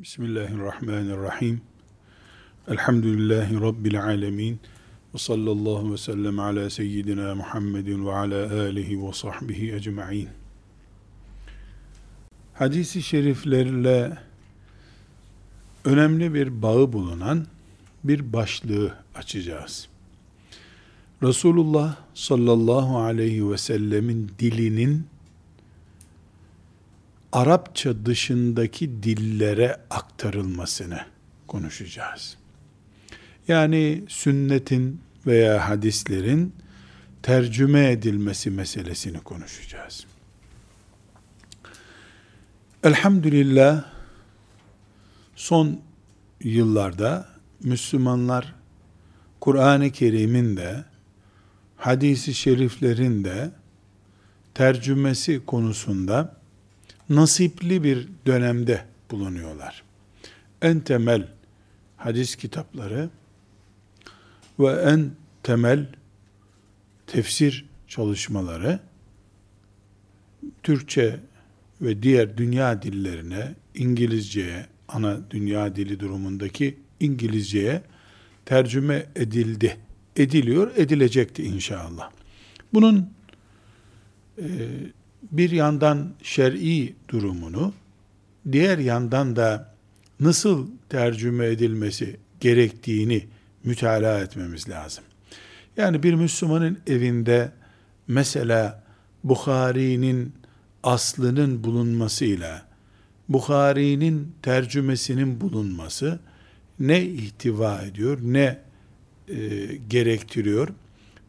Bismillahirrahmanirrahim. Elhamdülillahi Rabbil alemin. Ve sallallahu ve sellem ala seyyidina Muhammedin ve ala alihi ve sahbihi ecma'in. Hadisi şeriflerle önemli bir bağı bulunan bir başlığı açacağız. Resulullah sallallahu aleyhi ve sellemin dilinin Arapça dışındaki dillere aktarılmasını konuşacağız. Yani sünnetin veya hadislerin tercüme edilmesi meselesini konuşacağız. Elhamdülillah son yıllarda Müslümanlar Kur'an-ı Kerim'in de hadisi şeriflerin de tercümesi konusunda nasipli bir dönemde bulunuyorlar. En temel hadis kitapları ve en temel tefsir çalışmaları Türkçe ve diğer dünya dillerine, İngilizceye, ana dünya dili durumundaki İngilizceye tercüme edildi. Ediliyor, edilecekti inşallah. Bunun e, bir yandan şer'i durumunu, diğer yandan da nasıl tercüme edilmesi gerektiğini mütalaa etmemiz lazım. Yani bir Müslümanın evinde mesela Bukhari'nin aslının bulunmasıyla Bukhari'nin tercümesinin bulunması ne ihtiva ediyor, ne e, gerektiriyor?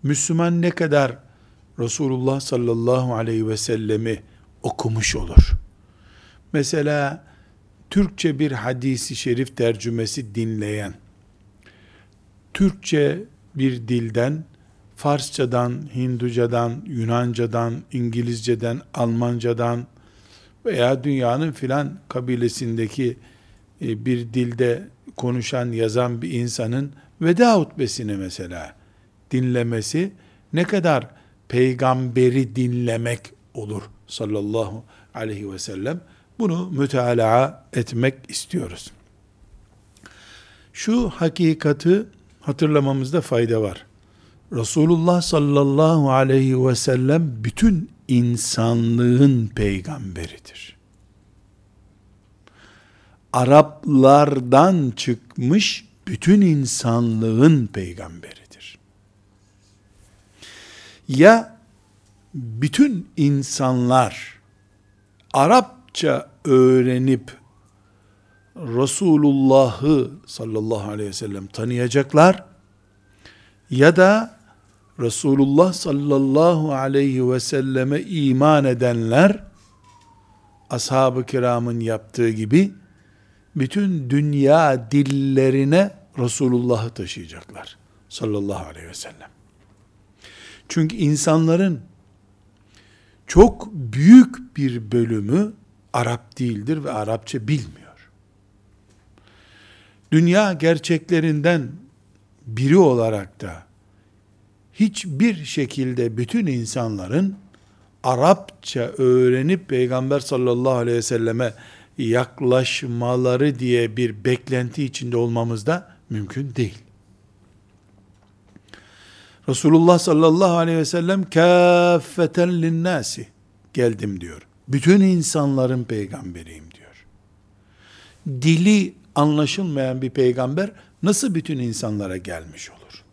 Müslüman ne kadar Resulullah sallallahu aleyhi ve sellemi okumuş olur. Mesela Türkçe bir hadisi şerif tercümesi dinleyen, Türkçe bir dilden, Farsçadan, Hinducadan, Yunancadan, İngilizceden, Almancadan veya dünyanın filan kabilesindeki e, bir dilde konuşan, yazan bir insanın veda hutbesini mesela dinlemesi ne kadar peygamberi dinlemek olur sallallahu aleyhi ve sellem. Bunu mütalaa etmek istiyoruz. Şu hakikati hatırlamamızda fayda var. Resulullah sallallahu aleyhi ve sellem bütün insanlığın peygamberidir. Araplardan çıkmış bütün insanlığın peygamberidir. Ya bütün insanlar Arapça öğrenip Resulullah'ı sallallahu aleyhi ve sellem tanıyacaklar ya da Resulullah sallallahu aleyhi ve selleme iman edenler ashab-ı kiramın yaptığı gibi bütün dünya dillerine Resulullah'ı taşıyacaklar sallallahu aleyhi ve sellem. Çünkü insanların çok büyük bir bölümü Arap değildir ve Arapça bilmiyor. Dünya gerçeklerinden biri olarak da hiçbir şekilde bütün insanların Arapça öğrenip Peygamber sallallahu aleyhi ve selleme yaklaşmaları diye bir beklenti içinde olmamız da mümkün değil. Resulullah sallallahu aleyhi ve sellem kâffeten linnâsi geldim diyor. Bütün insanların peygamberiyim diyor. Dili anlaşılmayan bir peygamber nasıl bütün insanlara gelmiş olur?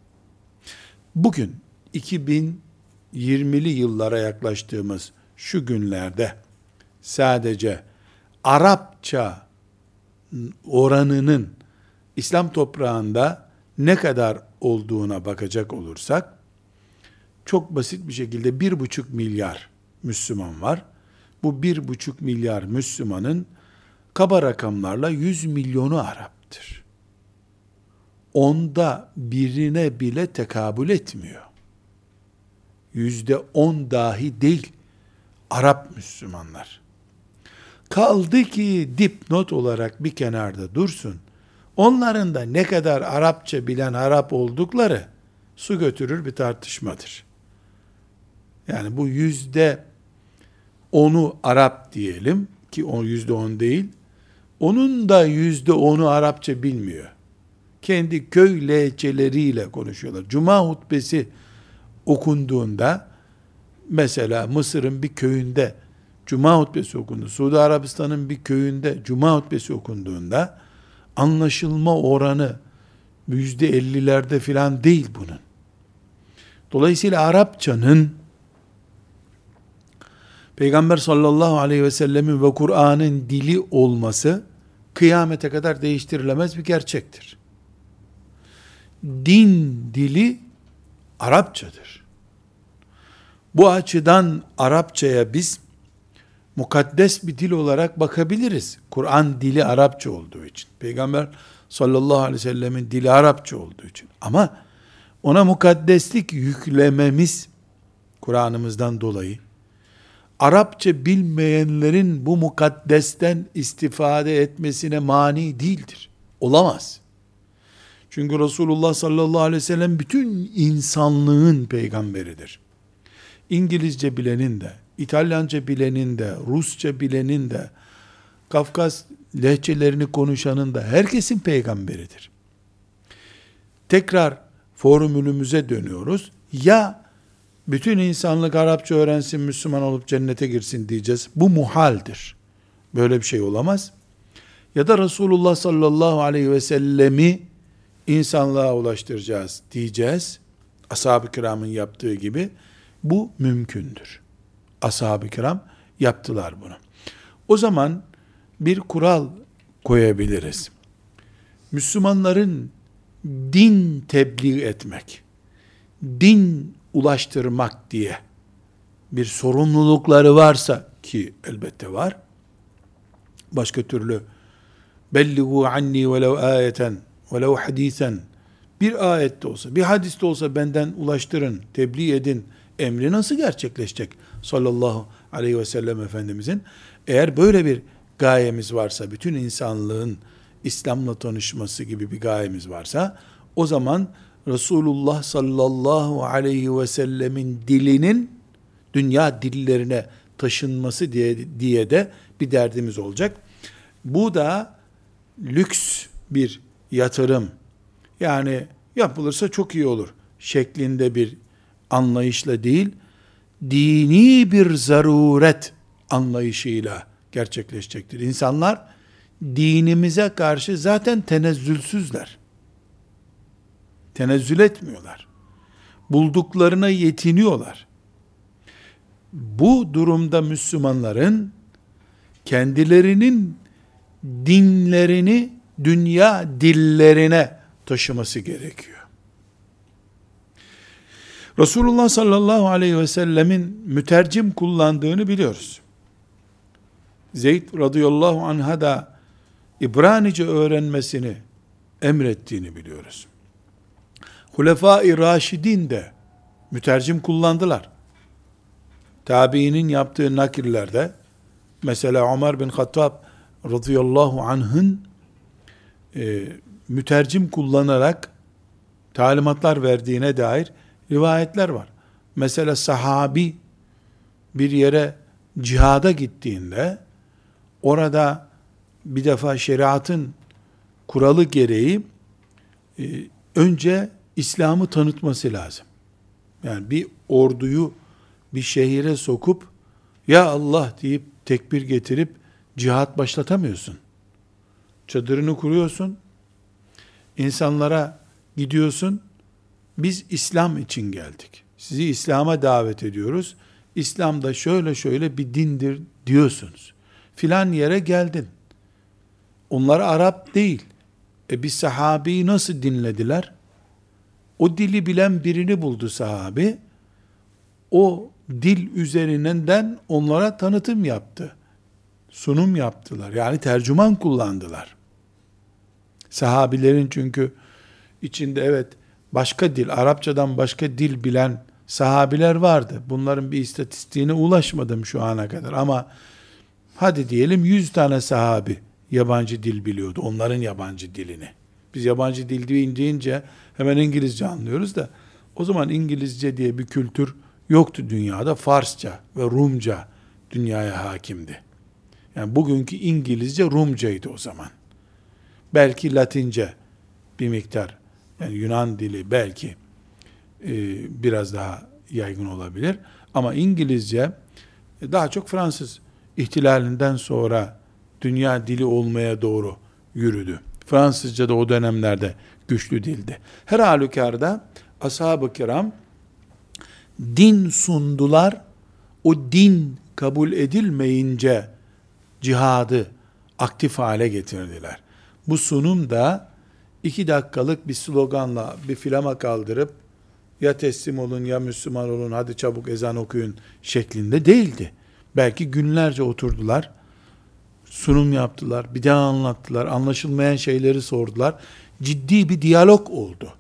Bugün 2020'li yıllara yaklaştığımız şu günlerde sadece Arapça oranının İslam toprağında ne kadar olduğuna bakacak olursak, çok basit bir şekilde bir buçuk milyar Müslüman var. Bu bir buçuk milyar Müslümanın kaba rakamlarla yüz milyonu Arap'tır. Onda birine bile tekabül etmiyor. Yüzde on dahi değil Arap Müslümanlar. Kaldı ki dipnot olarak bir kenarda dursun. Onların da ne kadar Arapça bilen Arap oldukları su götürür bir tartışmadır. Yani bu yüzde onu Arap diyelim ki o yüzde on değil. Onun da yüzde onu Arapça bilmiyor. Kendi köy lehçeleriyle konuşuyorlar. Cuma hutbesi okunduğunda mesela Mısır'ın bir köyünde Cuma hutbesi okundu. Suudi Arabistan'ın bir köyünde Cuma hutbesi okunduğunda anlaşılma oranı yüzde ellilerde filan değil bunun. Dolayısıyla Arapçanın Peygamber sallallahu aleyhi ve sellemin ve Kur'an'ın dili olması kıyamete kadar değiştirilemez bir gerçektir. Din dili Arapçadır. Bu açıdan Arapçaya biz mukaddes bir dil olarak bakabiliriz. Kur'an dili Arapça olduğu için. Peygamber sallallahu aleyhi ve sellemin dili Arapça olduğu için. Ama ona mukaddeslik yüklememiz Kur'an'ımızdan dolayı Arapça bilmeyenlerin bu mukaddesten istifade etmesine mani değildir. Olamaz. Çünkü Resulullah sallallahu aleyhi ve sellem bütün insanlığın peygamberidir. İngilizce bilenin de, İtalyanca bilenin de, Rusça bilenin de, Kafkas lehçelerini konuşanın da herkesin peygamberidir. Tekrar formülümüze dönüyoruz. Ya bütün insanlık Arapça öğrensin, Müslüman olup cennete girsin diyeceğiz. Bu muhaldir. Böyle bir şey olamaz. Ya da Resulullah sallallahu aleyhi ve sellemi insanlığa ulaştıracağız diyeceğiz. Ashab-ı kiramın yaptığı gibi. Bu mümkündür. Ashab-ı kiram yaptılar bunu. O zaman bir kural koyabiliriz. Müslümanların din tebliğ etmek, din ulaştırmak diye bir sorumlulukları varsa ki elbette var. Başka türlü belligu anni velev ayeten velev hadisen bir ayette olsa, bir hadiste olsa benden ulaştırın, tebliğ edin emri nasıl gerçekleşecek? Sallallahu aleyhi ve sellem Efendimizin. Eğer böyle bir gayemiz varsa, bütün insanlığın İslam'la tanışması gibi bir gayemiz varsa, o zaman Resulullah sallallahu aleyhi ve sellemin dilinin dünya dillerine taşınması diye, diye de bir derdimiz olacak. Bu da lüks bir yatırım. Yani yapılırsa çok iyi olur şeklinde bir anlayışla değil, dini bir zaruret anlayışıyla gerçekleşecektir. İnsanlar dinimize karşı zaten tenezzülsüzler. Tenezzül etmiyorlar. Bulduklarına yetiniyorlar. Bu durumda Müslümanların kendilerinin dinlerini dünya dillerine taşıması gerekiyor. Resulullah sallallahu aleyhi ve sellemin mütercim kullandığını biliyoruz. Zeyd radıyallahu anh'a da İbranice öğrenmesini emrettiğini biliyoruz. Hulefai Raşidin de mütercim kullandılar. Tabiinin yaptığı nakillerde mesela Ömer bin Hattab radıyallahu anh'ın e, mütercim kullanarak talimatlar verdiğine dair rivayetler var. Mesela sahabi bir yere cihada gittiğinde orada bir defa şeriatın kuralı gereği e, önce İslam'ı tanıtması lazım. Yani bir orduyu bir şehire sokup ya Allah deyip tekbir getirip cihat başlatamıyorsun. Çadırını kuruyorsun. İnsanlara gidiyorsun. Biz İslam için geldik. Sizi İslam'a davet ediyoruz. İslam'da şöyle şöyle bir dindir diyorsunuz. Filan yere geldin. Onlar Arap değil. E bir sahabeyi nasıl dinlediler? O dili bilen birini buldu sahabi. O dil üzerinden onlara tanıtım yaptı. Sunum yaptılar. Yani tercüman kullandılar. Sahabilerin çünkü içinde evet başka dil, Arapçadan başka dil bilen sahabiler vardı. Bunların bir istatistiğine ulaşmadım şu ana kadar ama hadi diyelim 100 tane sahabi yabancı dil biliyordu. Onların yabancı dilini. Biz yabancı dil deyince hemen İngilizce anlıyoruz da o zaman İngilizce diye bir kültür yoktu dünyada. Farsça ve Rumca dünyaya hakimdi. Yani bugünkü İngilizce Rumcaydı o zaman. Belki Latince bir miktar. Yani Yunan dili belki e, biraz daha yaygın olabilir. Ama İngilizce e, daha çok Fransız ihtilalinden sonra dünya dili olmaya doğru yürüdü. Fransızca da o dönemlerde güçlü dildi. Her halükarda ashab-ı kiram din sundular. O din kabul edilmeyince cihadı aktif hale getirdiler. Bu sunum da iki dakikalık bir sloganla bir filama kaldırıp ya teslim olun ya Müslüman olun hadi çabuk ezan okuyun şeklinde değildi. Belki günlerce oturdular, sunum yaptılar, bir daha anlattılar, anlaşılmayan şeyleri sordular. Ciddi bir diyalog oldu.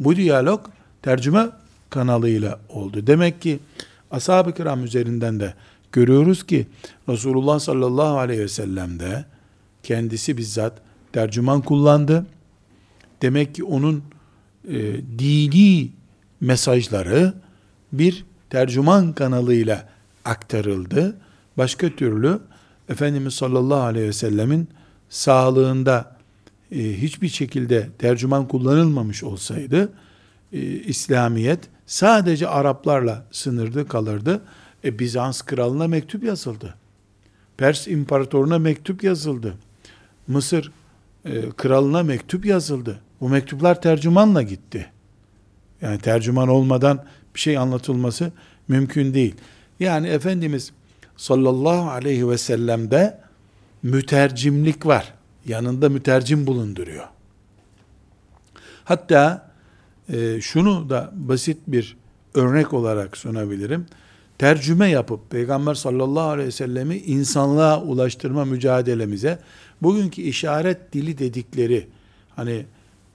Bu diyalog tercüme kanalıyla oldu. Demek ki ashab-ı kiram üzerinden de görüyoruz ki Resulullah sallallahu aleyhi ve sellem de kendisi bizzat tercüman kullandı. Demek ki onun e, dini mesajları bir tercüman kanalıyla aktarıldı. Başka türlü Efendimiz sallallahu aleyhi ve sellemin sağlığında e, hiçbir şekilde tercüman kullanılmamış olsaydı e, İslamiyet sadece Araplarla sınırlı kalırdı. E, Bizans kralına mektup yazıldı. Pers imparatoruna mektup yazıldı. Mısır e, kralına mektup yazıldı. Bu mektuplar tercümanla gitti. Yani tercüman olmadan bir şey anlatılması mümkün değil. Yani Efendimiz sallallahu aleyhi ve sellem'de mütercimlik var. Yanında mütercim bulunduruyor. Hatta e, şunu da basit bir örnek olarak sunabilirim. Tercüme yapıp Peygamber sallallahu aleyhi ve sellemi insanlığa ulaştırma mücadelemize bugünkü işaret dili dedikleri hani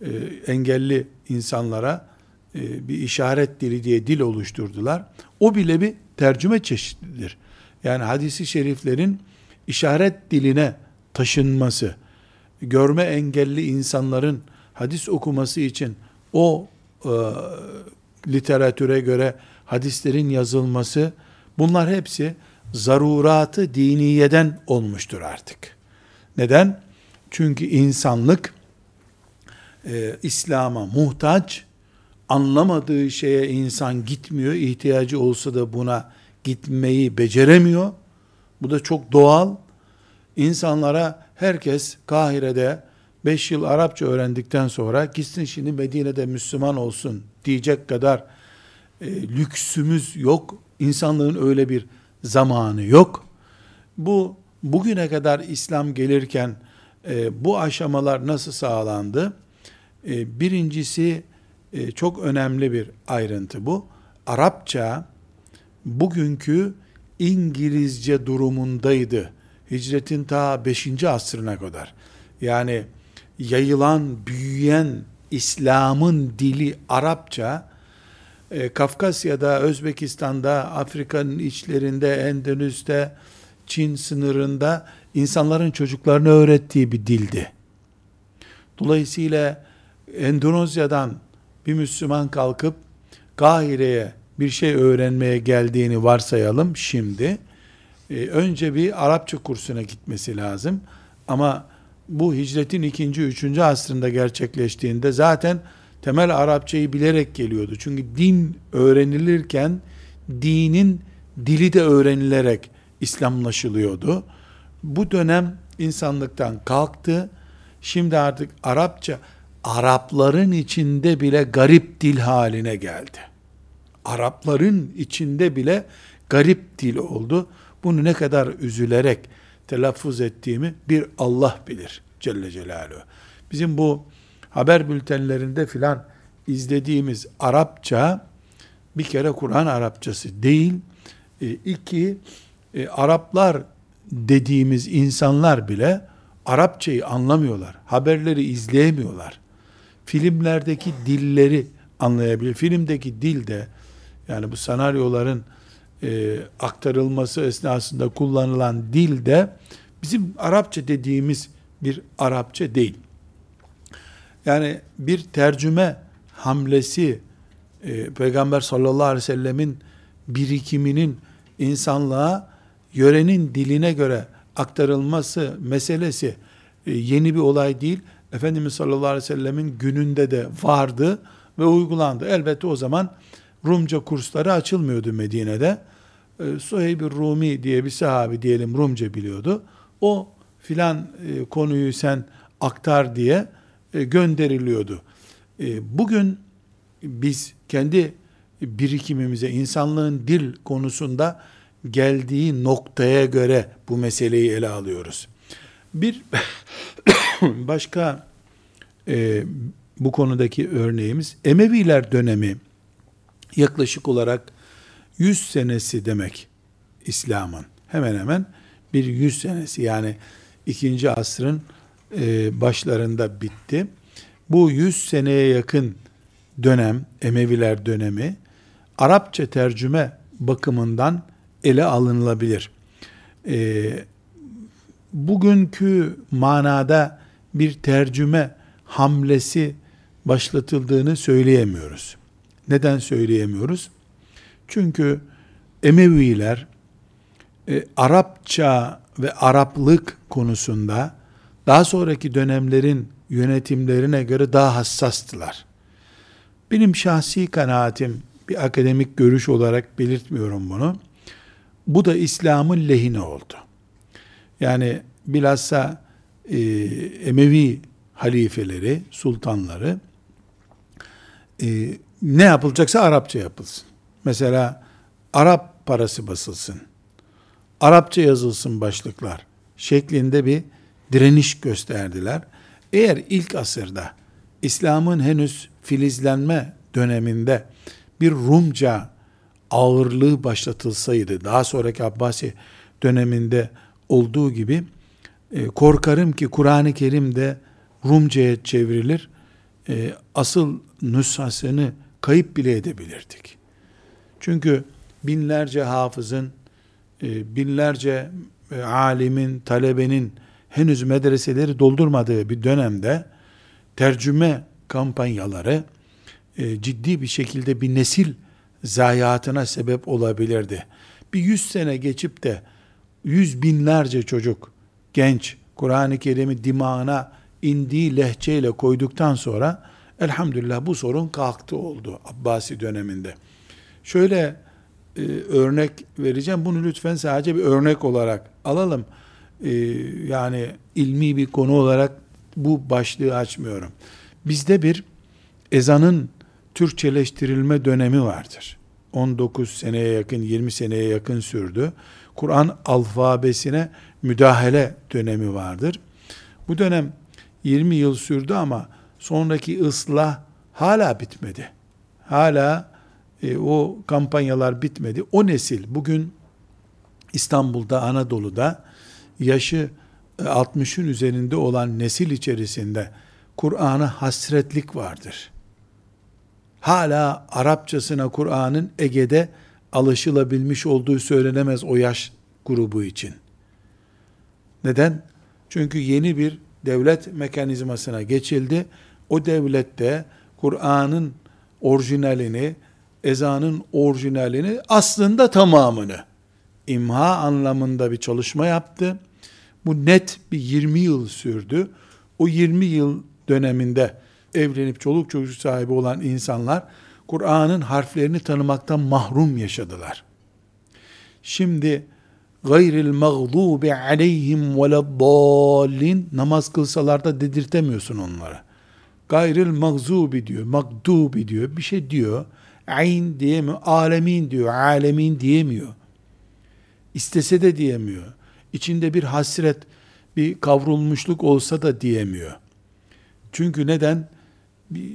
e, engelli insanlara e, bir işaret dili diye dil oluşturdular. O bile bir tercüme çeşididir. Yani hadisi şeriflerin işaret diline taşınması, görme engelli insanların hadis okuması için o e, literatüre göre hadislerin yazılması, bunlar hepsi zaruratı diniyeden olmuştur artık. Neden? Çünkü insanlık e, İslam'a muhtaç, anlamadığı şeye insan gitmiyor, ihtiyacı olsa da buna gitmeyi beceremiyor. Bu da çok doğal. İnsanlara herkes Kahire'de 5 yıl Arapça öğrendikten sonra gitsin şimdi Medine'de Müslüman olsun diyecek kadar e, lüksümüz yok. İnsanlığın öyle bir zamanı yok. Bu bugüne kadar İslam gelirken e, bu aşamalar nasıl sağlandı? E, birincisi e, çok önemli bir ayrıntı bu. Arapça bugünkü İngilizce durumundaydı. Hicretin ta 5. asrına kadar. Yani yayılan, büyüyen İslam'ın dili Arapça, e, Kafkasya'da, Özbekistan'da, Afrika'nın içlerinde, Endonüs'te, Çin sınırında insanların çocuklarını öğrettiği bir dildi. Dolayısıyla Endonezya'dan bir Müslüman kalkıp Kahire'ye bir şey öğrenmeye geldiğini varsayalım şimdi. Ee, önce bir Arapça kursuna gitmesi lazım. Ama bu hicretin ikinci, üçüncü asrında gerçekleştiğinde zaten temel Arapçayı bilerek geliyordu. Çünkü din öğrenilirken dinin dili de öğrenilerek İslamlaşılıyordu. Bu dönem insanlıktan kalktı. Şimdi artık Arapça Arapların içinde bile garip dil haline geldi. Arapların içinde bile garip dil oldu. Bunu ne kadar üzülerek telaffuz ettiğimi bir Allah bilir Celle Celaluhu. Bizim bu haber bültenlerinde filan izlediğimiz Arapça bir kere Kur'an Arapçası değil. E, iki, e, Araplar dediğimiz insanlar bile Arapçayı anlamıyorlar. Haberleri izleyemiyorlar filmlerdeki dilleri anlayabilir. Filmdeki dil de yani bu senaryoların e, aktarılması esnasında kullanılan dil de bizim Arapça dediğimiz bir Arapça değil. Yani bir tercüme hamlesi e, Peygamber sallallahu aleyhi ve sellemin birikiminin insanlığa yörenin diline göre aktarılması meselesi e, yeni bir olay değil. Efendimiz sallallahu aleyhi ve sellemin gününde de vardı ve uygulandı. Elbette o zaman Rumca kursları açılmıyordu Medine'de. E, Suheyb-i Rumi diye bir sahabi diyelim Rumca biliyordu. O filan e, konuyu sen aktar diye gönderiliyordu. Bugün biz kendi birikimimize, insanlığın dil konusunda geldiği noktaya göre bu meseleyi ele alıyoruz. Bir başka e, bu konudaki örneğimiz Emeviler dönemi yaklaşık olarak 100 senesi demek İslam'ın. Hemen hemen bir 100 senesi yani ikinci asrın e, başlarında bitti. Bu 100 seneye yakın dönem, Emeviler dönemi, Arapça tercüme bakımından ele alınılabilir. E, bugünkü manada bir tercüme hamlesi başlatıldığını söyleyemiyoruz. Neden söyleyemiyoruz? Çünkü Emeviler e, Arapça ve Araplık konusunda daha sonraki dönemlerin yönetimlerine göre daha hassastılar. Benim şahsi kanaatim bir akademik görüş olarak belirtmiyorum bunu. Bu da İslam'ın lehine oldu. Yani bilhassa e, Emevi halifeleri, sultanları e, ne yapılacaksa Arapça yapılsın. Mesela Arap parası basılsın. Arapça yazılsın başlıklar şeklinde bir direniş gösterdiler. Eğer ilk asırda İslam'ın henüz filizlenme döneminde bir Rumca ağırlığı başlatılsaydı, daha sonraki Abbasi döneminde olduğu gibi e, korkarım ki Kur'an-ı Kerim de Rumca'ya çevrilir. E, asıl nüshasını kayıp bile edebilirdik. Çünkü binlerce hafızın, e, binlerce alimin, talebenin henüz medreseleri doldurmadığı bir dönemde tercüme kampanyaları ciddi bir şekilde bir nesil zayiatına sebep olabilirdi. Bir yüz sene geçip de yüz binlerce çocuk, genç, Kur'an-ı Kerim'i dimağına indiği lehçeyle koyduktan sonra elhamdülillah bu sorun kalktı oldu Abbasi döneminde. Şöyle e, örnek vereceğim. Bunu lütfen sadece bir örnek olarak alalım. E, yani ilmi bir konu olarak bu başlığı açmıyorum. Bizde bir ezanın Türkçeleştirilme dönemi vardır. 19 seneye yakın, 20 seneye yakın sürdü. Kur'an alfabesine müdahale dönemi vardır. Bu dönem 20 yıl sürdü ama sonraki ıslah hala bitmedi. Hala e, o kampanyalar bitmedi. O nesil bugün İstanbul'da, Anadolu'da yaşı 60'ın e, üzerinde olan nesil içerisinde Kur'an'a hasretlik vardır. Hala Arapçasına Kur'an'ın Ege'de alışılabilmiş olduğu söylenemez o yaş grubu için. Neden? Çünkü yeni bir devlet mekanizmasına geçildi. O devlette Kur'an'ın orijinalini, ezanın orijinalini aslında tamamını imha anlamında bir çalışma yaptı. Bu net bir 20 yıl sürdü. O 20 yıl döneminde evlenip çoluk çocuk sahibi olan insanlar Kur'an'ın harflerini tanımaktan mahrum yaşadılar. Şimdi gayril mağdubi aleyhim veleddallin namaz kılsalar da dedirtemiyorsun onlara. Gayril mağzubi diyor, magdubi diyor, bir şey diyor. Ayn diyemiyor, alemin diyor, alemin diyemiyor. İstese de diyemiyor. İçinde bir hasret, bir kavrulmuşluk olsa da diyemiyor. Çünkü neden?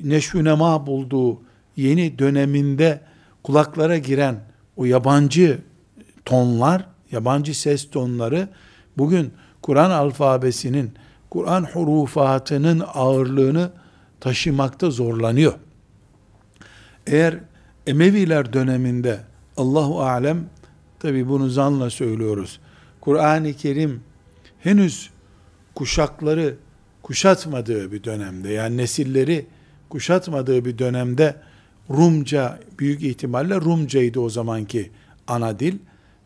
Neşvü nema bulduğu yeni döneminde kulaklara giren o yabancı tonlar yabancı ses tonları bugün Kur'an alfabesinin, Kur'an hurufatının ağırlığını taşımakta zorlanıyor. Eğer Emeviler döneminde Allahu alem tabi bunu zanla söylüyoruz. Kur'an-ı Kerim henüz kuşakları kuşatmadığı bir dönemde yani nesilleri kuşatmadığı bir dönemde Rumca büyük ihtimalle Rumcaydı o zamanki ana dil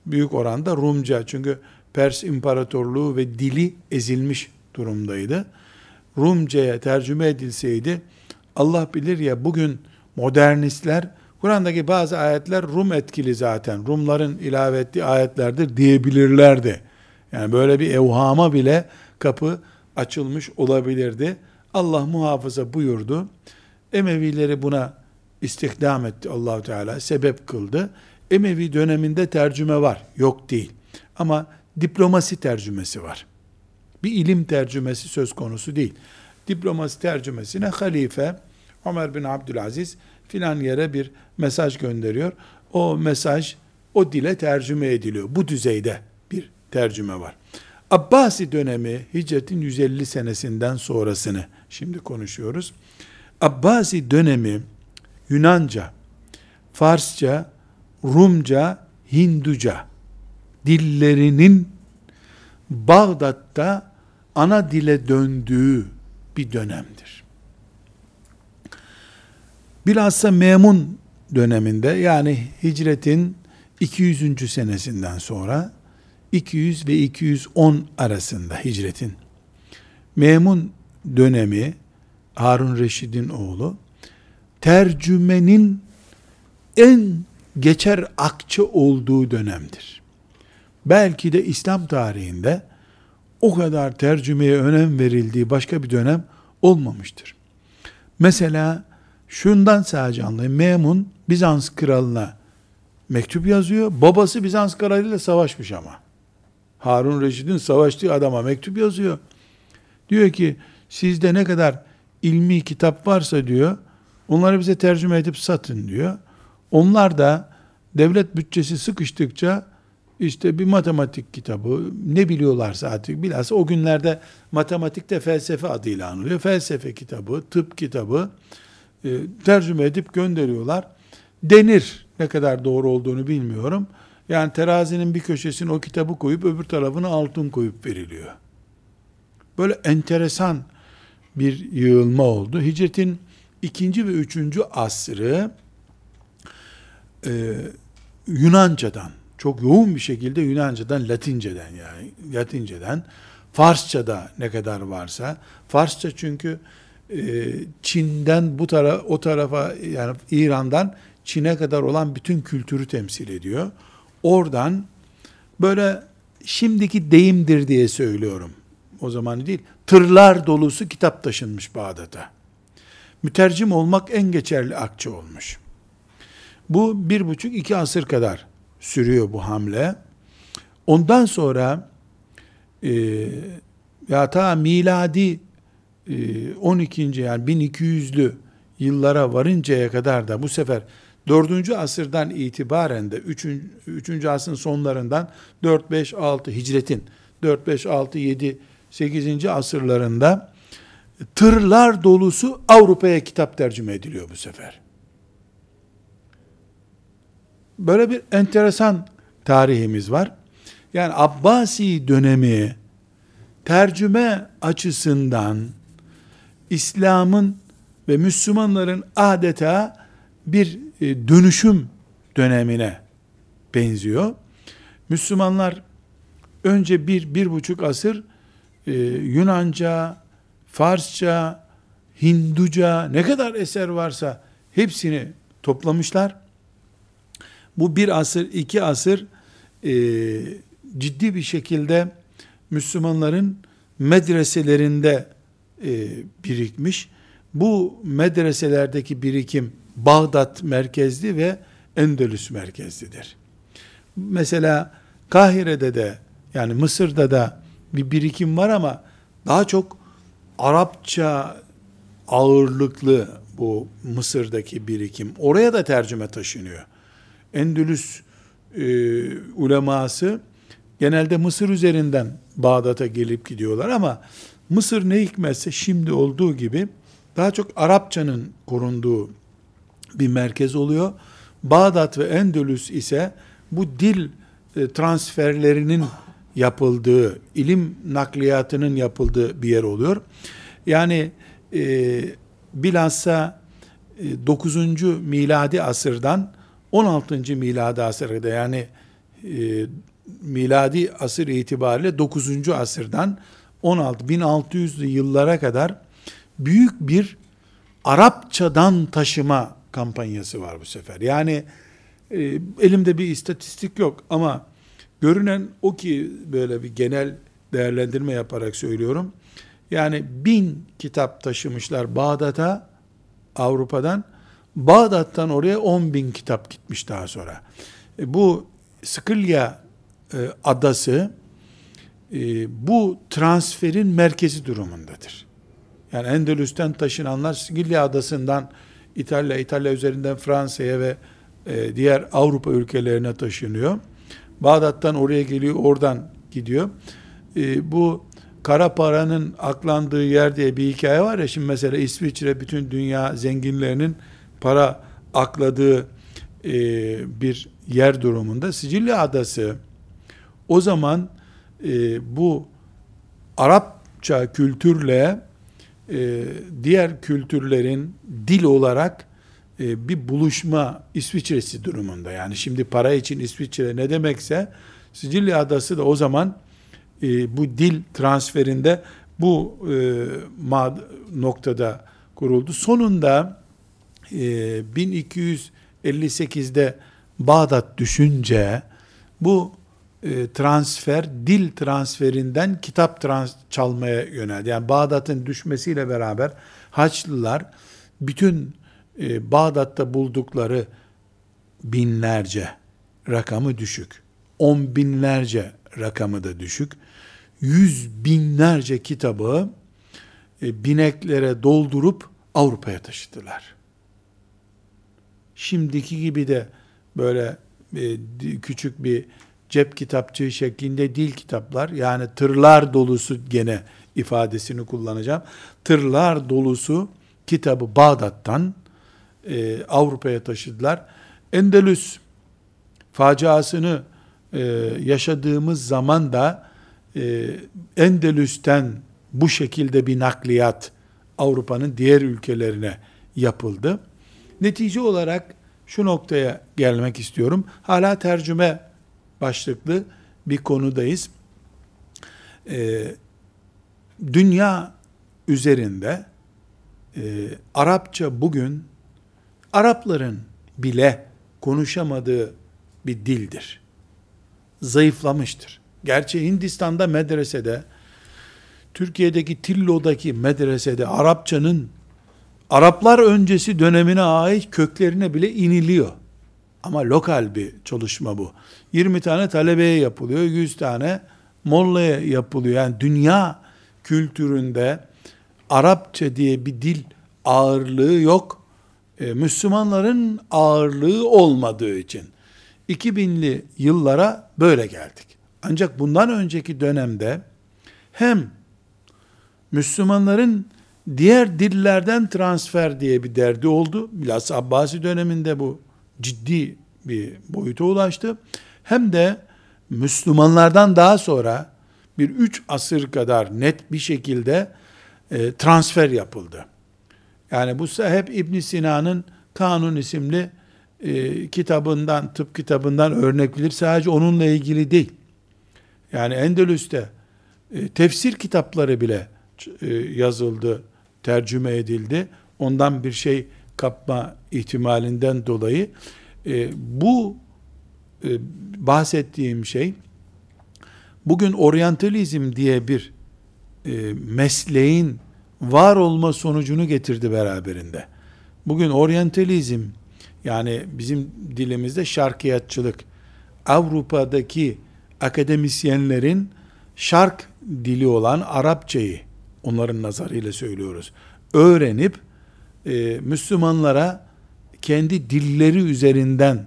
büyük oranda Rumca. Çünkü Pers İmparatorluğu ve dili ezilmiş durumdaydı. Rumca'ya tercüme edilseydi Allah bilir ya bugün modernistler Kur'an'daki bazı ayetler Rum etkili zaten. Rumların ilave ettiği ayetlerdir diyebilirlerdi. Yani böyle bir evhama bile kapı açılmış olabilirdi. Allah muhafaza buyurdu. Emevileri buna istihdam etti allah Teala, sebep kıldı. Emevi döneminde tercüme var, yok değil. Ama diplomasi tercümesi var. Bir ilim tercümesi söz konusu değil. Diplomasi tercümesine halife Ömer bin Abdülaziz filan yere bir mesaj gönderiyor. O mesaj o dile tercüme ediliyor. Bu düzeyde bir tercüme var. Abbasi dönemi hicretin 150 senesinden sonrasını şimdi konuşuyoruz. Abbasi dönemi Yunanca, Farsça, Rumca, Hinduca dillerinin Bağdat'ta ana dile döndüğü bir dönemdir. Bilhassa Memun döneminde yani hicretin 200. senesinden sonra 200 ve 210 arasında hicretin Memun dönemi Harun Reşid'in oğlu tercümenin en geçer akçe olduğu dönemdir. Belki de İslam tarihinde o kadar tercümeye önem verildiği başka bir dönem olmamıştır. Mesela şundan sadece anlayın. Memun Bizans kralına mektup yazıyor. Babası Bizans kralıyla savaşmış ama. Harun Reşid'in savaştığı adama mektup yazıyor. Diyor ki sizde ne kadar ilmi kitap varsa diyor onları bize tercüme edip satın diyor. Onlar da devlet bütçesi sıkıştıkça işte bir matematik kitabı ne biliyorlarsa artık bilhassa o günlerde matematikte felsefe adıyla anılıyor. Felsefe kitabı, tıp kitabı e, tercüme edip gönderiyorlar. Denir ne kadar doğru olduğunu bilmiyorum. Yani terazinin bir köşesine o kitabı koyup öbür tarafına altın koyup veriliyor. Böyle enteresan bir yığılma oldu. Hicretin ikinci ve üçüncü asrı e, Yunanca'dan, çok yoğun bir şekilde Yunanca'dan, Latinceden yani Latinceden, Farsça'da ne kadar varsa, Farsça çünkü e, Çin'den bu tara o tarafa yani İran'dan Çin'e kadar olan bütün kültürü temsil ediyor. Oradan böyle şimdiki deyimdir diye söylüyorum. O zaman değil. Tırlar dolusu kitap taşınmış Bağdat'a. Mütercim olmak en geçerli akçe olmuş. Bu bir buçuk iki asır kadar sürüyor bu hamle. Ondan sonra e, ya ta miladi e, 12. yani 1200'lü yıllara varıncaya kadar da bu sefer 4. asırdan itibaren de 3. 3. asrın sonlarından 4 5 6 hicretin 4 5 6 7 8. asırlarında tırlar dolusu Avrupa'ya kitap tercüme ediliyor bu sefer. Böyle bir enteresan tarihimiz var. Yani Abbasi dönemi tercüme açısından İslam'ın ve Müslümanların adeta bir e, dönüşüm dönemine benziyor. Müslümanlar önce bir, bir buçuk asır e, Yunanca, Farsça, Hinduca ne kadar eser varsa hepsini toplamışlar. Bu bir asır, iki asır e, ciddi bir şekilde Müslümanların medreselerinde e, birikmiş. Bu medreselerdeki birikim Bağdat merkezli ve Endülüs merkezlidir. Mesela Kahire'de de yani Mısır'da da bir birikim var ama daha çok Arapça ağırlıklı bu Mısır'daki birikim. Oraya da tercüme taşınıyor. Endülüs e, uleması genelde Mısır üzerinden Bağdat'a gelip gidiyorlar ama Mısır ne hikmetse şimdi olduğu gibi daha çok Arapçanın korunduğu bir merkez oluyor. Bağdat ve Endülüs ise bu dil e, transferlerinin yapıldığı, ilim nakliyatının yapıldığı bir yer oluyor. Yani e, bilhassa e, 9. miladi asırdan 16. miladi asırda yani e, miladi asır itibariyle 9. asırdan 16 1600'lü yıllara kadar büyük bir Arapçadan taşıma kampanyası var bu sefer. Yani e, elimde bir istatistik yok ama görünen o ki böyle bir genel değerlendirme yaparak söylüyorum. Yani bin kitap taşımışlar Bağdat'a Avrupa'dan. Bağdat'tan oraya on bin kitap gitmiş daha sonra. E, bu Sıkılya e, adası e, bu transferin merkezi durumundadır. Yani Endülüs'ten taşınanlar Sıkılya adasından İtalya, İtalya üzerinden Fransa'ya ve e, diğer Avrupa ülkelerine taşınıyor. Bağdat'tan oraya geliyor, oradan gidiyor. E, bu kara paranın aklandığı yer diye bir hikaye var ya, şimdi mesela İsviçre bütün dünya zenginlerinin para akladığı e, bir yer durumunda. Sicilya Adası o zaman e, bu Arapça kültürle e, diğer kültürlerin dil olarak e, bir buluşma İsviçresi durumunda. Yani şimdi para için İsviçre ne demekse Sicilya Adası da o zaman e, bu dil transferinde bu noktada kuruldu. Sonunda 1258'de Bağdat düşünce bu transfer dil transferinden kitap trans çalmaya yöneldi. Yani Bağdat'ın düşmesiyle beraber Haçlılar bütün e, Bağdat'ta buldukları binlerce rakamı düşük. On binlerce rakamı da düşük. Yüz binlerce kitabı e, bineklere doldurup Avrupa'ya taşıdılar. Şimdiki gibi de böyle e, küçük bir cep kitapçığı şeklinde değil kitaplar. Yani tırlar dolusu gene ifadesini kullanacağım. Tırlar dolusu kitabı Bağdat'tan e, Avrupa'ya taşıdılar. Endülüs faciasını e, yaşadığımız zaman da e, Endülüs'ten bu şekilde bir nakliyat Avrupa'nın diğer ülkelerine yapıldı. Netice olarak şu noktaya gelmek istiyorum. Hala tercüme başlıklı bir konudayız. Ee, dünya üzerinde e, Arapça bugün Arapların bile konuşamadığı bir dildir. Zayıflamıştır. Gerçi Hindistan'da medresede, Türkiye'deki Tillo'daki medresede Arapçanın Araplar öncesi dönemine ait köklerine bile iniliyor. Ama lokal bir çalışma bu. 20 tane talebeye yapılıyor, 100 tane mollaya yapılıyor. Yani dünya kültüründe Arapça diye bir dil ağırlığı yok. E, Müslümanların ağırlığı olmadığı için 2000'li yıllara böyle geldik. Ancak bundan önceki dönemde hem Müslümanların diğer dillerden transfer diye bir derdi oldu. Bilhassa Abbasi döneminde bu ciddi bir boyuta ulaştı. Hem de Müslümanlardan daha sonra bir üç asır kadar net bir şekilde e, transfer yapıldı. Yani bu hep İbn Sina'nın Kanun isimli e, kitabından, tıp kitabından örnek bilir. Sadece onunla ilgili değil. Yani Endülüs'te e, tefsir kitapları bile e, yazıldı, tercüme edildi. Ondan bir şey kapma ihtimalinden dolayı e, bu e, bahsettiğim şey bugün oryantalizm diye bir e, mesleğin var olma sonucunu getirdi beraberinde. Bugün oryantalizm yani bizim dilimizde şarkiyatçılık Avrupa'daki akademisyenlerin şark dili olan Arapçayı onların nazarıyla söylüyoruz. Öğrenip e, Müslümanlara kendi dilleri üzerinden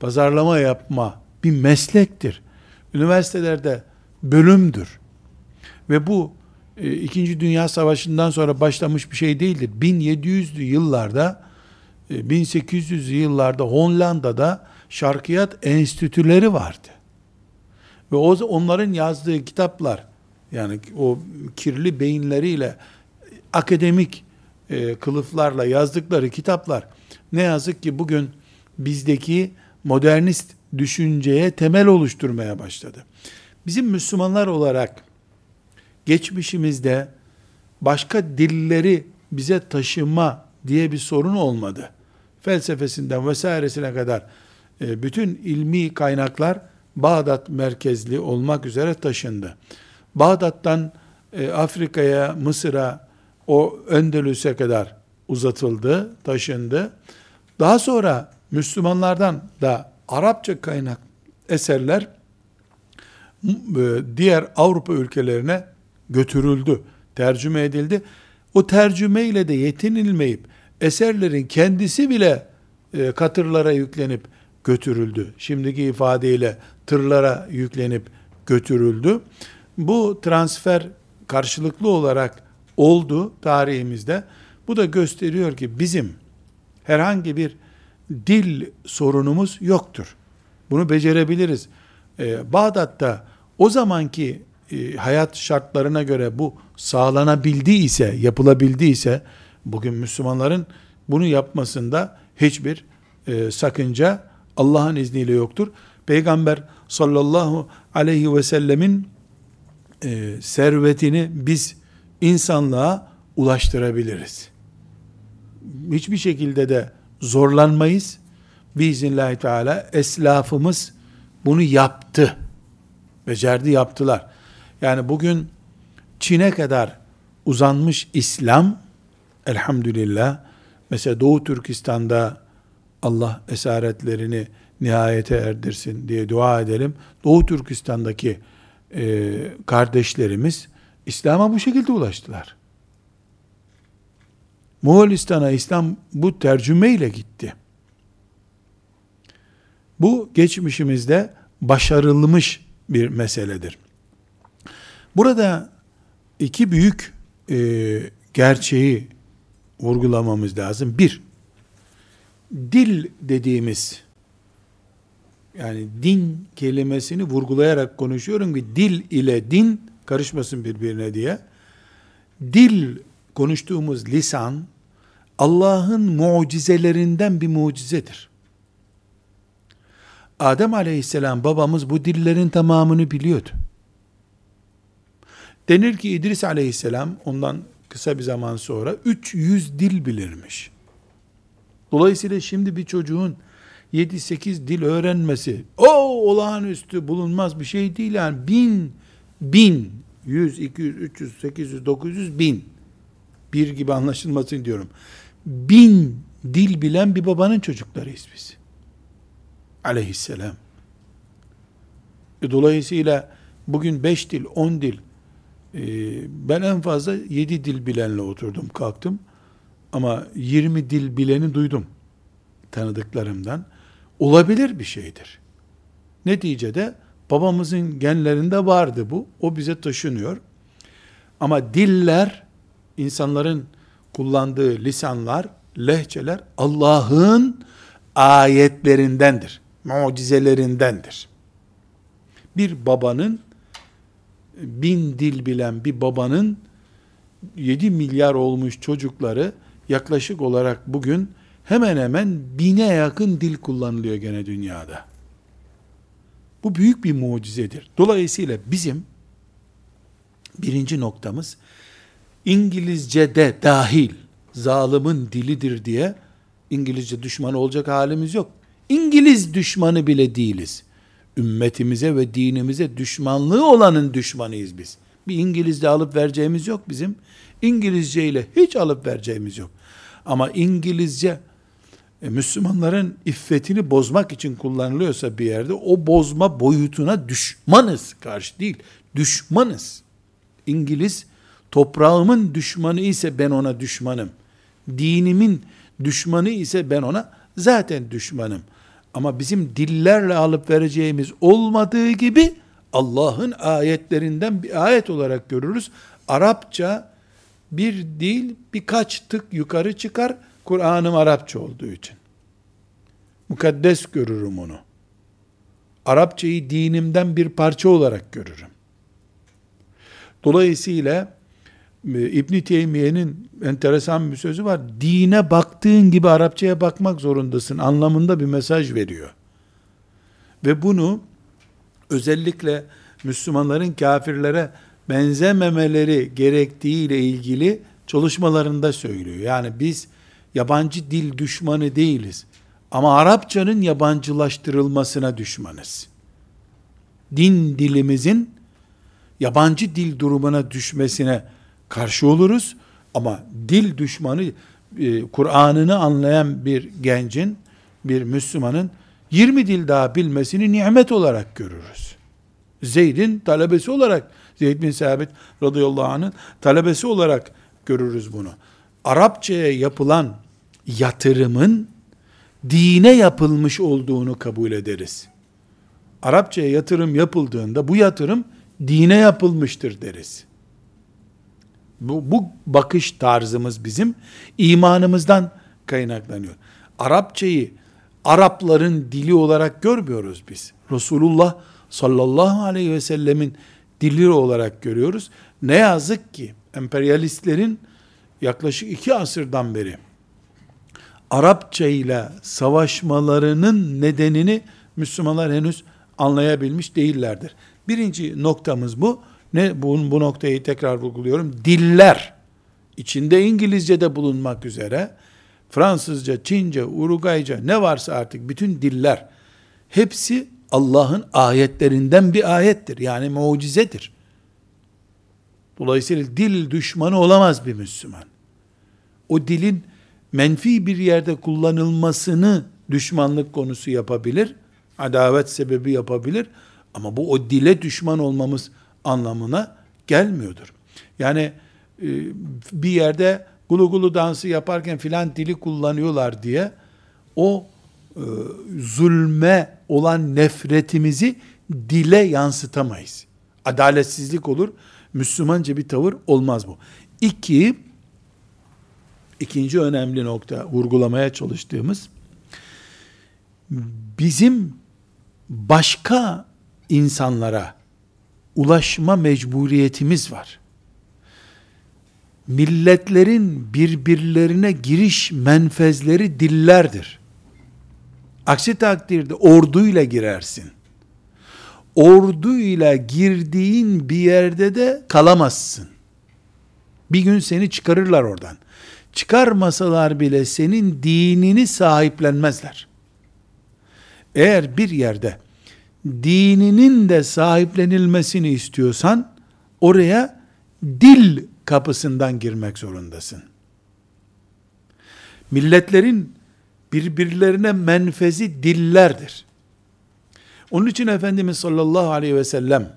pazarlama yapma bir meslektir. Üniversitelerde bölümdür. Ve bu İkinci Dünya Savaşı'ndan sonra başlamış bir şey değildir. 1700'lü yıllarda, e, 1800'lü yıllarda Hollanda'da şarkiyat enstitüleri vardı. Ve o onların yazdığı kitaplar, yani o kirli beyinleriyle akademik e, kılıflarla yazdıkları kitaplar ne yazık ki bugün bizdeki modernist düşünceye temel oluşturmaya başladı. Bizim Müslümanlar olarak geçmişimizde başka dilleri bize taşıma diye bir sorun olmadı. Felsefesinden vesairesine kadar e, bütün ilmi kaynaklar Bağdat merkezli olmak üzere taşındı. Bağdat'tan e, Afrika'ya, Mısır'a, o Endülüs'e kadar uzatıldı, taşındı. Daha sonra Müslümanlardan da Arapça kaynak eserler e, diğer Avrupa ülkelerine götürüldü, tercüme edildi. O tercüme ile de yetinilmeyip eserlerin kendisi bile e, katırlara yüklenip götürüldü. Şimdiki ifadeyle tırlara yüklenip götürüldü. Bu transfer karşılıklı olarak oldu tarihimizde. Bu da gösteriyor ki bizim herhangi bir dil sorunumuz yoktur. Bunu becerebiliriz. Ee, Bağdat'ta o zamanki e, hayat şartlarına göre bu sağlanabildiyse, yapılabildiyse, bugün Müslümanların bunu yapmasında hiçbir e, sakınca Allah'ın izniyle yoktur. Peygamber sallallahu aleyhi ve sellemin e, servetini biz insanlığa ulaştırabiliriz. Hiçbir şekilde de zorlanmayız. Biiznillahü teala eslafımız bunu yaptı. Becerdi yaptılar. Yani bugün Çin'e kadar uzanmış İslam elhamdülillah mesela Doğu Türkistan'da Allah esaretlerini nihayete erdirsin diye dua edelim. Doğu Türkistan'daki e, kardeşlerimiz İslam'a bu şekilde ulaştılar. Moğolistan'a İslam bu tercümeyle gitti. Bu geçmişimizde başarılmış bir meseledir. Burada iki büyük e, gerçeği vurgulamamız lazım. Bir, dil dediğimiz yani din kelimesini vurgulayarak konuşuyorum ki dil ile din karışmasın birbirine diye. Dil konuştuğumuz lisan Allah'ın mucizelerinden bir mucizedir. Adem aleyhisselam babamız bu dillerin tamamını biliyordu. Denir ki İdris aleyhisselam ondan kısa bir zaman sonra 300 dil bilirmiş. Dolayısıyla şimdi bir çocuğun 7-8 dil öğrenmesi o olağanüstü bulunmaz bir şey değil yani bin bin 100, 200, 300, 800, 900 bin bir gibi anlaşılmasın diyorum. Bin dil bilen bir babanın çocuklarıyız biz. Aleyhisselam. E dolayısıyla bugün beş dil, on dil, ben en fazla yedi dil bilenle oturdum, kalktım. Ama yirmi dil bileni duydum tanıdıklarımdan. Olabilir bir şeydir. Neticede babamızın genlerinde vardı bu. O bize taşınıyor. Ama diller, insanların kullandığı lisanlar, lehçeler Allah'ın ayetlerindendir. Mucizelerindendir. Bir babanın bin dil bilen bir babanın 7 milyar olmuş çocukları yaklaşık olarak bugün hemen hemen bine yakın dil kullanılıyor gene dünyada. Bu büyük bir mucizedir. Dolayısıyla bizim birinci noktamız İngilizce'de dahil zalimin dilidir diye İngilizce düşmanı olacak halimiz yok. İngiliz düşmanı bile değiliz. Ümmetimize ve dinimize düşmanlığı olanın düşmanıyız biz. Bir İngilizce alıp vereceğimiz yok bizim. İngilizce ile hiç alıp vereceğimiz yok. Ama İngilizce e, Müslümanların iffetini bozmak için kullanılıyorsa bir yerde o bozma boyutuna düşmanız. Karşı değil, düşmanız. İngiliz toprağımın düşmanı ise ben ona düşmanım. Dinimin düşmanı ise ben ona zaten düşmanım. Ama bizim dillerle alıp vereceğimiz olmadığı gibi Allah'ın ayetlerinden bir ayet olarak görürüz. Arapça bir dil birkaç tık yukarı çıkar Kur'an'ım Arapça olduğu için. Mukaddes görürüm onu. Arapçayı dinimden bir parça olarak görürüm. Dolayısıyla İbn Teymiye'nin enteresan bir sözü var. Dine baktığın gibi Arapçaya bakmak zorundasın anlamında bir mesaj veriyor. Ve bunu özellikle Müslümanların kafirlere benzememeleri gerektiği ile ilgili çalışmalarında söylüyor. Yani biz yabancı dil düşmanı değiliz. Ama Arapçanın yabancılaştırılmasına düşmanız. Din dilimizin yabancı dil durumuna düşmesine karşı oluruz. Ama dil düşmanı, e, Kur'an'ını anlayan bir gencin, bir Müslümanın 20 dil daha bilmesini nimet olarak görürüz. Zeyd'in talebesi olarak, Zeyd bin Sabit radıyallahu anh'ın talebesi olarak görürüz bunu. Arapçaya yapılan yatırımın dine yapılmış olduğunu kabul ederiz. Arapçaya yatırım yapıldığında bu yatırım dine yapılmıştır deriz. Bu, bu bakış tarzımız bizim imanımızdan kaynaklanıyor. Arapçayı Arapların dili olarak görmüyoruz biz. Resulullah sallallahu aleyhi ve sellemin dili olarak görüyoruz. Ne yazık ki emperyalistlerin yaklaşık iki asırdan beri Arapça ile savaşmalarının nedenini Müslümanlar henüz anlayabilmiş değillerdir. Birinci noktamız bu. Ne bu, bu noktayı tekrar vurguluyorum. Diller içinde İngilizce de bulunmak üzere Fransızca, Çince, Uruguayca ne varsa artık bütün diller hepsi Allah'ın ayetlerinden bir ayettir. Yani mucizedir. Dolayısıyla dil düşmanı olamaz bir Müslüman. O dilin menfi bir yerde kullanılmasını düşmanlık konusu yapabilir. Adavet sebebi yapabilir. Ama bu o dile düşman olmamız anlamına gelmiyordur. Yani e, bir yerde gulu gulu dansı yaparken filan dili kullanıyorlar diye o e, zulme olan nefretimizi dile yansıtamayız. Adaletsizlik olur. Müslümanca bir tavır olmaz bu. İki, ikinci önemli nokta vurgulamaya çalıştığımız bizim başka insanlara ulaşma mecburiyetimiz var. Milletlerin birbirlerine giriş menfezleri dillerdir. Aksi takdirde orduyla girersin. Orduyla girdiğin bir yerde de kalamazsın. Bir gün seni çıkarırlar oradan. Çıkarmasalar bile senin dinini sahiplenmezler. Eğer bir yerde dininin de sahiplenilmesini istiyorsan oraya dil kapısından girmek zorundasın. Milletlerin birbirlerine menfezi dillerdir. Onun için Efendimiz sallallahu aleyhi ve sellem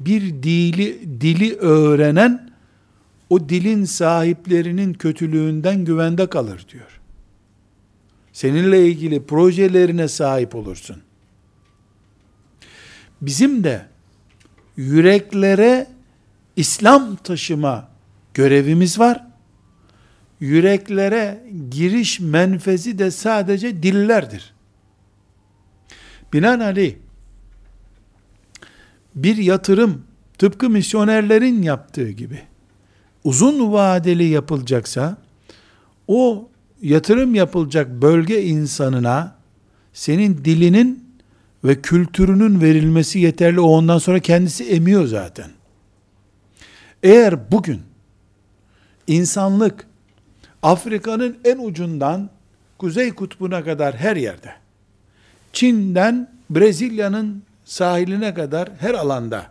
bir dili, dili öğrenen o dilin sahiplerinin kötülüğünden güvende kalır diyor. Seninle ilgili projelerine sahip olursun. Bizim de yüreklere İslam taşıma görevimiz var. Yüreklere giriş menfezi de sadece dillerdir. Binaenaleyh bir yatırım tıpkı misyonerlerin yaptığı gibi uzun vadeli yapılacaksa o yatırım yapılacak bölge insanına senin dilinin ve kültürünün verilmesi yeterli. O ondan sonra kendisi emiyor zaten. Eğer bugün insanlık Afrika'nın en ucundan Kuzey Kutbu'na kadar her yerde, Çin'den Brezilya'nın sahiline kadar her alanda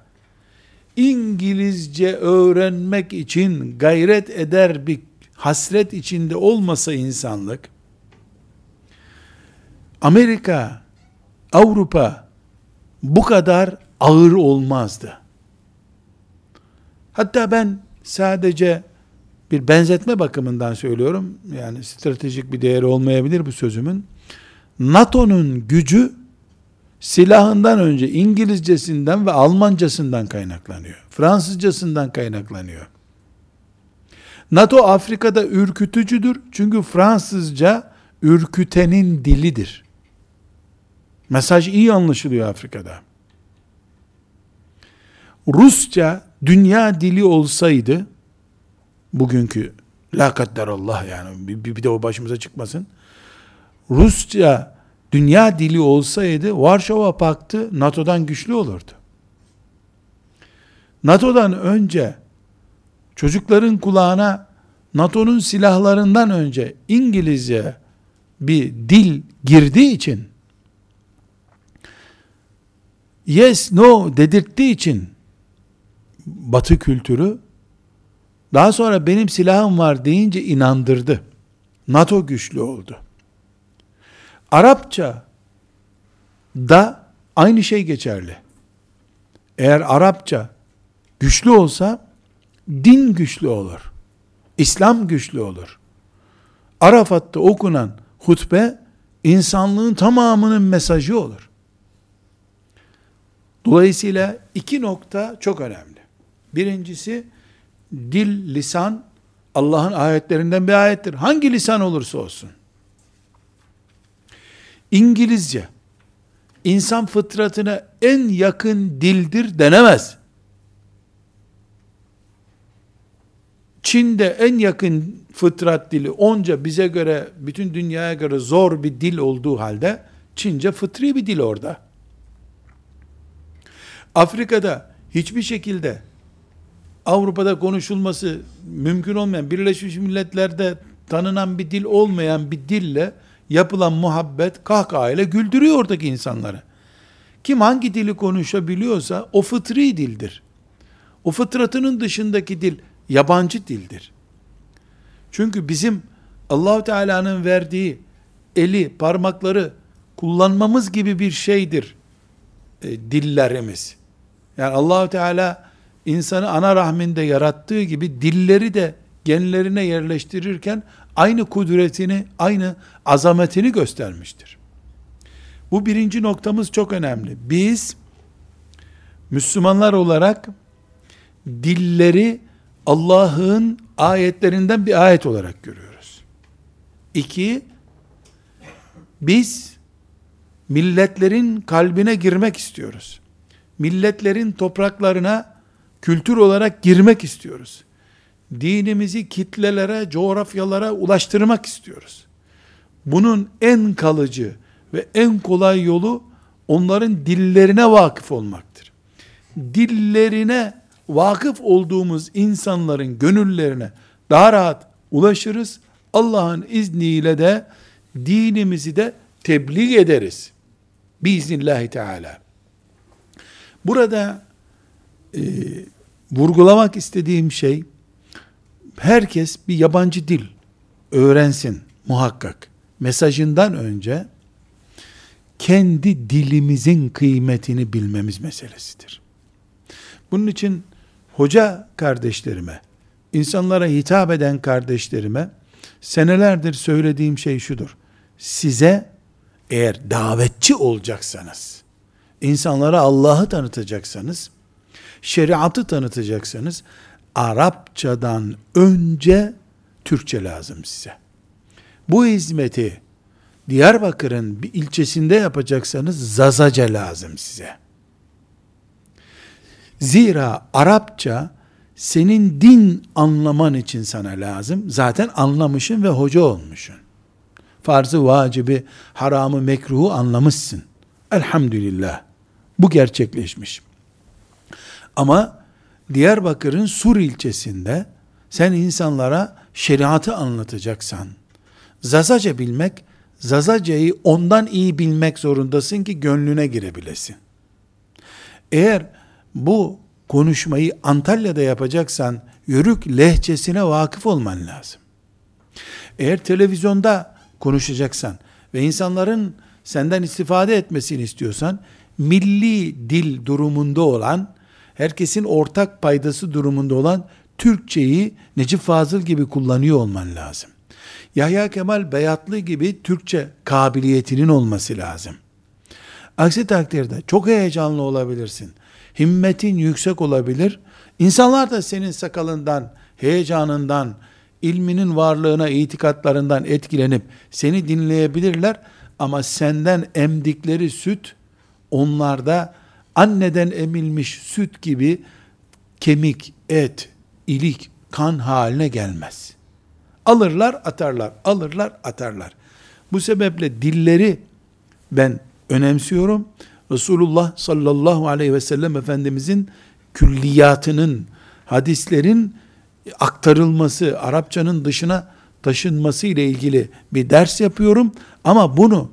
İngilizce öğrenmek için gayret eder bir hasret içinde olmasa insanlık, Amerika, Avrupa bu kadar ağır olmazdı. Hatta ben sadece bir benzetme bakımından söylüyorum. Yani stratejik bir değeri olmayabilir bu sözümün. NATO'nun gücü silahından önce İngilizcesinden ve Almancasından kaynaklanıyor. Fransızcasından kaynaklanıyor. NATO Afrika'da ürkütücüdür. Çünkü Fransızca ürkütenin dilidir. Mesaj iyi anlaşılıyor Afrika'da. Rusça dünya dili olsaydı bugünkü la Allah yani bir, bir de o başımıza çıkmasın. Rusça dünya dili olsaydı Varşova Paktı NATO'dan güçlü olurdu. NATO'dan önce çocukların kulağına NATO'nun silahlarından önce İngilizce bir dil girdiği için yes no dedirttiği için batı kültürü daha sonra benim silahım var deyince inandırdı. NATO güçlü oldu. Arapça da aynı şey geçerli. Eğer Arapça güçlü olsa din güçlü olur. İslam güçlü olur. Arafat'ta okunan hutbe insanlığın tamamının mesajı olur. Dolayısıyla iki nokta çok önemli. Birincisi dil, lisan Allah'ın ayetlerinden bir ayettir. Hangi lisan olursa olsun. İngilizce insan fıtratına en yakın dildir denemez. Çin'de en yakın fıtrat dili onca bize göre, bütün dünyaya göre zor bir dil olduğu halde Çince fıtri bir dil orada. Afrika'da hiçbir şekilde Avrupa'da konuşulması mümkün olmayan, Birleşmiş Milletler'de tanınan bir dil olmayan bir dille yapılan muhabbet kahkahayla güldürüyor oradaki insanları. Kim hangi dili konuşabiliyorsa o fıtri dildir. O fıtratının dışındaki dil yabancı dildir. Çünkü bizim Allahu Teala'nın verdiği eli, parmakları kullanmamız gibi bir şeydir e, dillerimiz. Yani Allahu Teala insanı ana rahminde yarattığı gibi dilleri de genlerine yerleştirirken aynı kudretini, aynı azametini göstermiştir. Bu birinci noktamız çok önemli. Biz Müslümanlar olarak dilleri Allah'ın ayetlerinden bir ayet olarak görüyoruz. İki, biz milletlerin kalbine girmek istiyoruz. Milletlerin topraklarına kültür olarak girmek istiyoruz. Dinimizi kitlelere, coğrafyalara ulaştırmak istiyoruz. Bunun en kalıcı ve en kolay yolu onların dillerine vakıf olmaktır. Dillerine vakıf olduğumuz insanların gönüllerine daha rahat ulaşırız. Allah'ın izniyle de dinimizi de tebliğ ederiz. Biiznillahü Teala. Burada e, vurgulamak istediğim şey, herkes bir yabancı dil öğrensin muhakkak. Mesajından önce kendi dilimizin kıymetini bilmemiz meselesidir. Bunun için hoca kardeşlerime, insanlara hitap eden kardeşlerime senelerdir söylediğim şey şudur. Size eğer davetçi olacaksanız, insanlara Allah'ı tanıtacaksanız, şeriatı tanıtacaksanız, Arapçadan önce Türkçe lazım size. Bu hizmeti Diyarbakır'ın bir ilçesinde yapacaksanız Zazaca lazım size. Zira Arapça senin din anlaman için sana lazım. Zaten anlamışsın ve hoca olmuşsun. Farzı, vacibi, haramı, mekruhu anlamışsın. Elhamdülillah. Bu gerçekleşmiş. Ama Diyarbakır'ın Sur ilçesinde sen insanlara şeriatı anlatacaksan, Zazaca bilmek, Zazaca'yı ondan iyi bilmek zorundasın ki gönlüne girebilesin. Eğer bu konuşmayı Antalya'da yapacaksan, yörük lehçesine vakıf olman lazım. Eğer televizyonda konuşacaksan ve insanların senden istifade etmesini istiyorsan, milli dil durumunda olan, herkesin ortak paydası durumunda olan Türkçeyi Necip Fazıl gibi kullanıyor olman lazım. Yahya Kemal Beyatlı gibi Türkçe kabiliyetinin olması lazım. Aksi takdirde çok heyecanlı olabilirsin. Himmetin yüksek olabilir. İnsanlar da senin sakalından, heyecanından, ilminin varlığına, itikatlarından etkilenip seni dinleyebilirler ama senden emdikleri süt onlarda anneden emilmiş süt gibi kemik, et, ilik, kan haline gelmez. Alırlar, atarlar, alırlar, atarlar. Bu sebeple dilleri ben önemsiyorum. Resulullah sallallahu aleyhi ve sellem Efendimizin külliyatının, hadislerin aktarılması, Arapçanın dışına taşınması ile ilgili bir ders yapıyorum. Ama bunu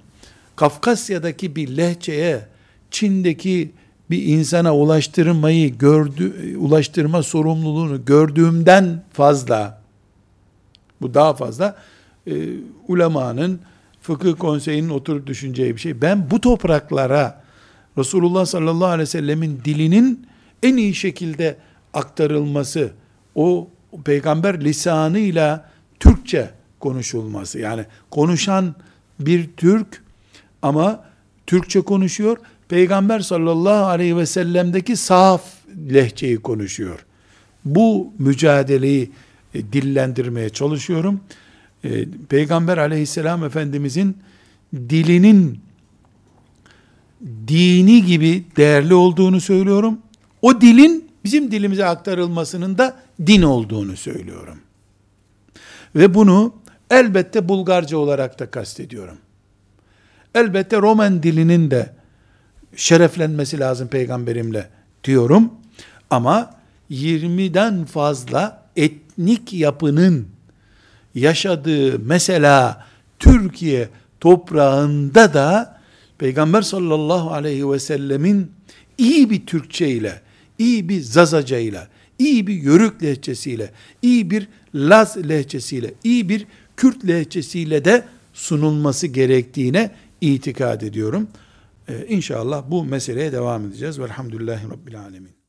Kafkasya'daki bir lehçeye, Çin'deki bir insana ulaştırmayı gördü, ulaştırma sorumluluğunu gördüğümden fazla, bu daha fazla, e, ulemanın, fıkıh konseyinin oturup düşüneceği bir şey. Ben bu topraklara Resulullah sallallahu aleyhi ve sellemin dilinin en iyi şekilde aktarılması, o peygamber lisanıyla Türkçe konuşulması. Yani konuşan bir Türk ama Türkçe konuşuyor. Peygamber sallallahu aleyhi ve sellem'deki saf lehçeyi konuşuyor. Bu mücadeleyi e, dillendirmeye çalışıyorum. E, Peygamber aleyhisselam efendimizin dilinin dini gibi değerli olduğunu söylüyorum. O dilin bizim dilimize aktarılmasının da din olduğunu söylüyorum. Ve bunu elbette Bulgarca olarak da kastediyorum. Elbette Roman dilinin de şereflenmesi lazım peygamberimle diyorum. Ama 20'den fazla etnik yapının yaşadığı mesela Türkiye toprağında da Peygamber sallallahu aleyhi ve sellemin iyi bir Türkçe ile, iyi bir Zazaca ile, iyi bir Yörük lehçesiyle, iyi bir Laz lehçesiyle, iyi bir Kürt lehçesiyle de sunulması gerektiğine itikad ediyorum. Ee, inşallah bu meseleye devam edeceğiz. Velhamdülillahi Rabbil Alemin.